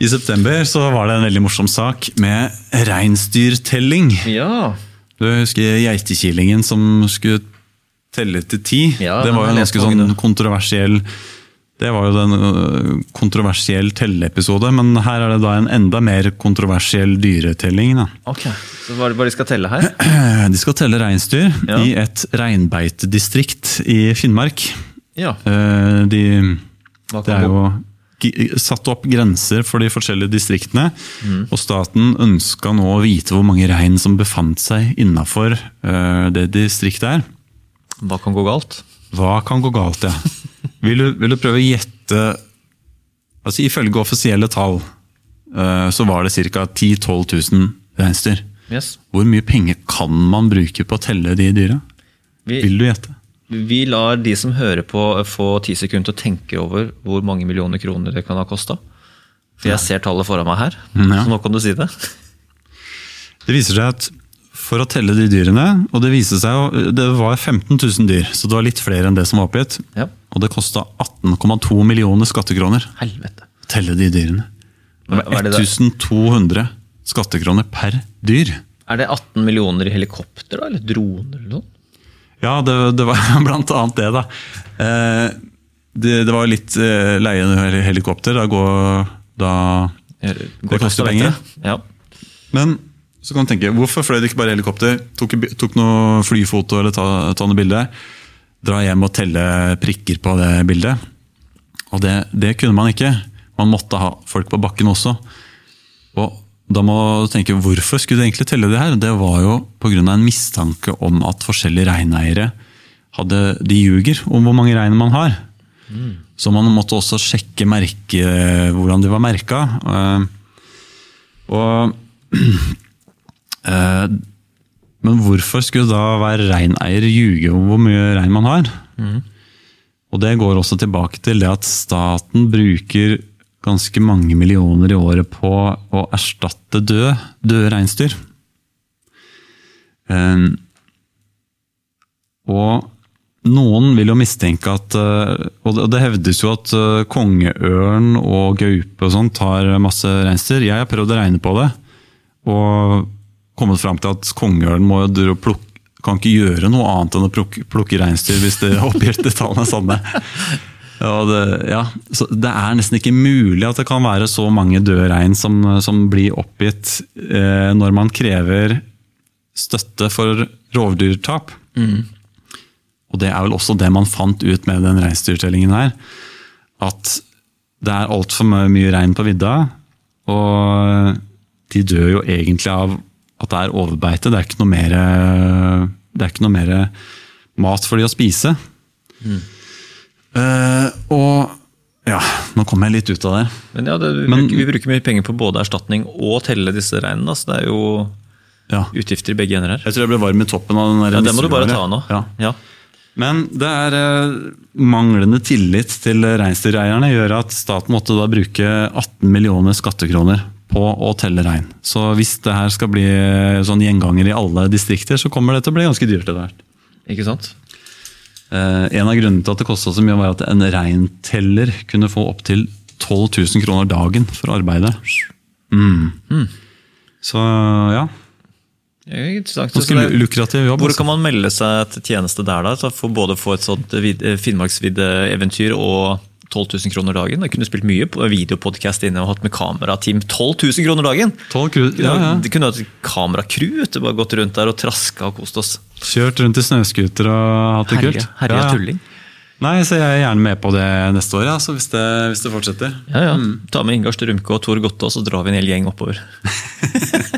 I september så var det en veldig morsom sak med reinsdyrtelling. Ja. Du husker geitekillingen som skulle telle til ti? Ja, det var jo en ganske sånn kontroversiell det var jo en øh, kontroversiell telleepisode, men her er det da en enda mer kontroversiell dyretelling. Da. Ok, Så hva er det de skal telle her? De skal telle reinsdyr Ja. i et reinbeitedistrikt i Finnmark. Ja. Eh, De, det er jo satt opp grenser for de forskjellige distriktene. Mm. Og staten ønska nå å vite hvor mange rein som befant seg innafor det distriktet er. Hva kan gå galt? Hva kan gå galt, ja? Vil du, vil du prøve å gjette altså Ifølge offisielle tall eh, så var det ca. 10 000-12 000 reinsdyr. Yes. Hvor mye penger kan man bruke på å telle de dyra? Vi, Vil du gjette? Vi lar de som hører på, få ti sekunder til å tenke over hvor mange millioner kroner det kan ha kosta. For jeg ser tallet foran meg her, Ja. så nå kan du si det. Det viser seg at for å telle de dyrene, og det viste seg jo, det var 15 000 dyr, så det var litt flere enn det som var oppgitt. Ja. Og det kosta 18,2 millioner skattekroner Helvete. å telle de dyrene. Det var det da? 1200 skattekroner per dyr. Er det 18 millioner i helikopter, da? Eller droner, eller noe? Ja, det, det var blant annet det, da. Eh, det, det var litt eh, leie en helikopter. Da går da Det koster penger. Ja. Men så kan du tenke, hvorfor fløy det ikke bare helikopter? Tok, tok noe flyfoto eller ta, ta noe bilde? Dra hjem og telle prikker på det bildet. Og det, det kunne man ikke. Man måtte ha folk på bakken også. Og da må du tenke, hvorfor skulle du egentlig telle det her? Det var jo pga. en mistanke om at forskjellige reineiere hadde, de ljuger om hvor mange rein man har. Så man måtte også sjekke merke, hvordan de var merka. Og Eh, Men hvorfor skulle da hver reineier ljuge om hvor mye rein man har? Og det går også tilbake til det at staten bruker ganske mange millioner i året på å erstatte døde, døde reinsdyr. Eh, Og noen vil jo mistenke at eh, Og det- hevdes jo at eh, kongeørn og gaupe og sånt tar masse reinsdyr. Jeg har prøvd å regne på det. Og kommet fram til at kongeørn kan ikke gjøre noe annet enn å plukke, plukke reinsdyr hvis det oppgitte tallene er sanne. Det, ja, så det er nesten ikke mulig at det kan være så mange døde rein som, som blir oppgitt eh, når man krever støtte for rovdyrtap. Og det er vel også det man fant ut med den reinsdyrtellingen her. At det er altfor mye rein på vidda, og de dør jo egentlig av at det er overbeite. Det er ikke noe mer, det er ikke noe mer mat for de å spise. Eh, og ja, nå kom jeg litt ut av det. Men ja, det, vi, Men- bruker, vi bruker mye penger på både erstatning og telle disse reinene. Så det er jo Ja. utgifter i begge ender her. Jeg tror jeg ble varm i toppen av den der Ja, det må du bare ta nå. Ja. Ja. Men det er eh, manglende tillit til reinsdyreierne gjør at staten måtte da bruke 18 millioner skattekroner på å telle rein. Så hvis det her skal bli sånn gjenganger i alle distrikter, så kommer det til å bli ganske dyrt etter hvert. Ikke sant? Eh, en av grunnene til at det kosta så mye, var at en reinteller kunne få opptil 12 000 kroner dagen for arbeidet. Mm. Så ja. Ja. Ganske Så lu- lukrativ jobb. Hvor altså. kan man melde seg til tjeneste der, da? Så for både å få et sånt eh, Finnmarksvidde-eventyr og 12 000 kroner dagen? Jeg kunne spilt mye på videopodkast inne og hatt med kamerateam. 12 000 kroner dagen! 12 kru- ja, ja. De kunne hatt kameracrew ute, bare gått rundt der og traska og kost oss. Kjørt rundt i snøscooter og hatt det kult. Herre, Ja, tulling. Nei, så jeg er gjerne med på det neste år, ja, så hvis, det, hvis det fortsetter. Ja, ja. Ta med Ingar Strømke og Tor Gottaas, så drar vi en hel gjeng oppover.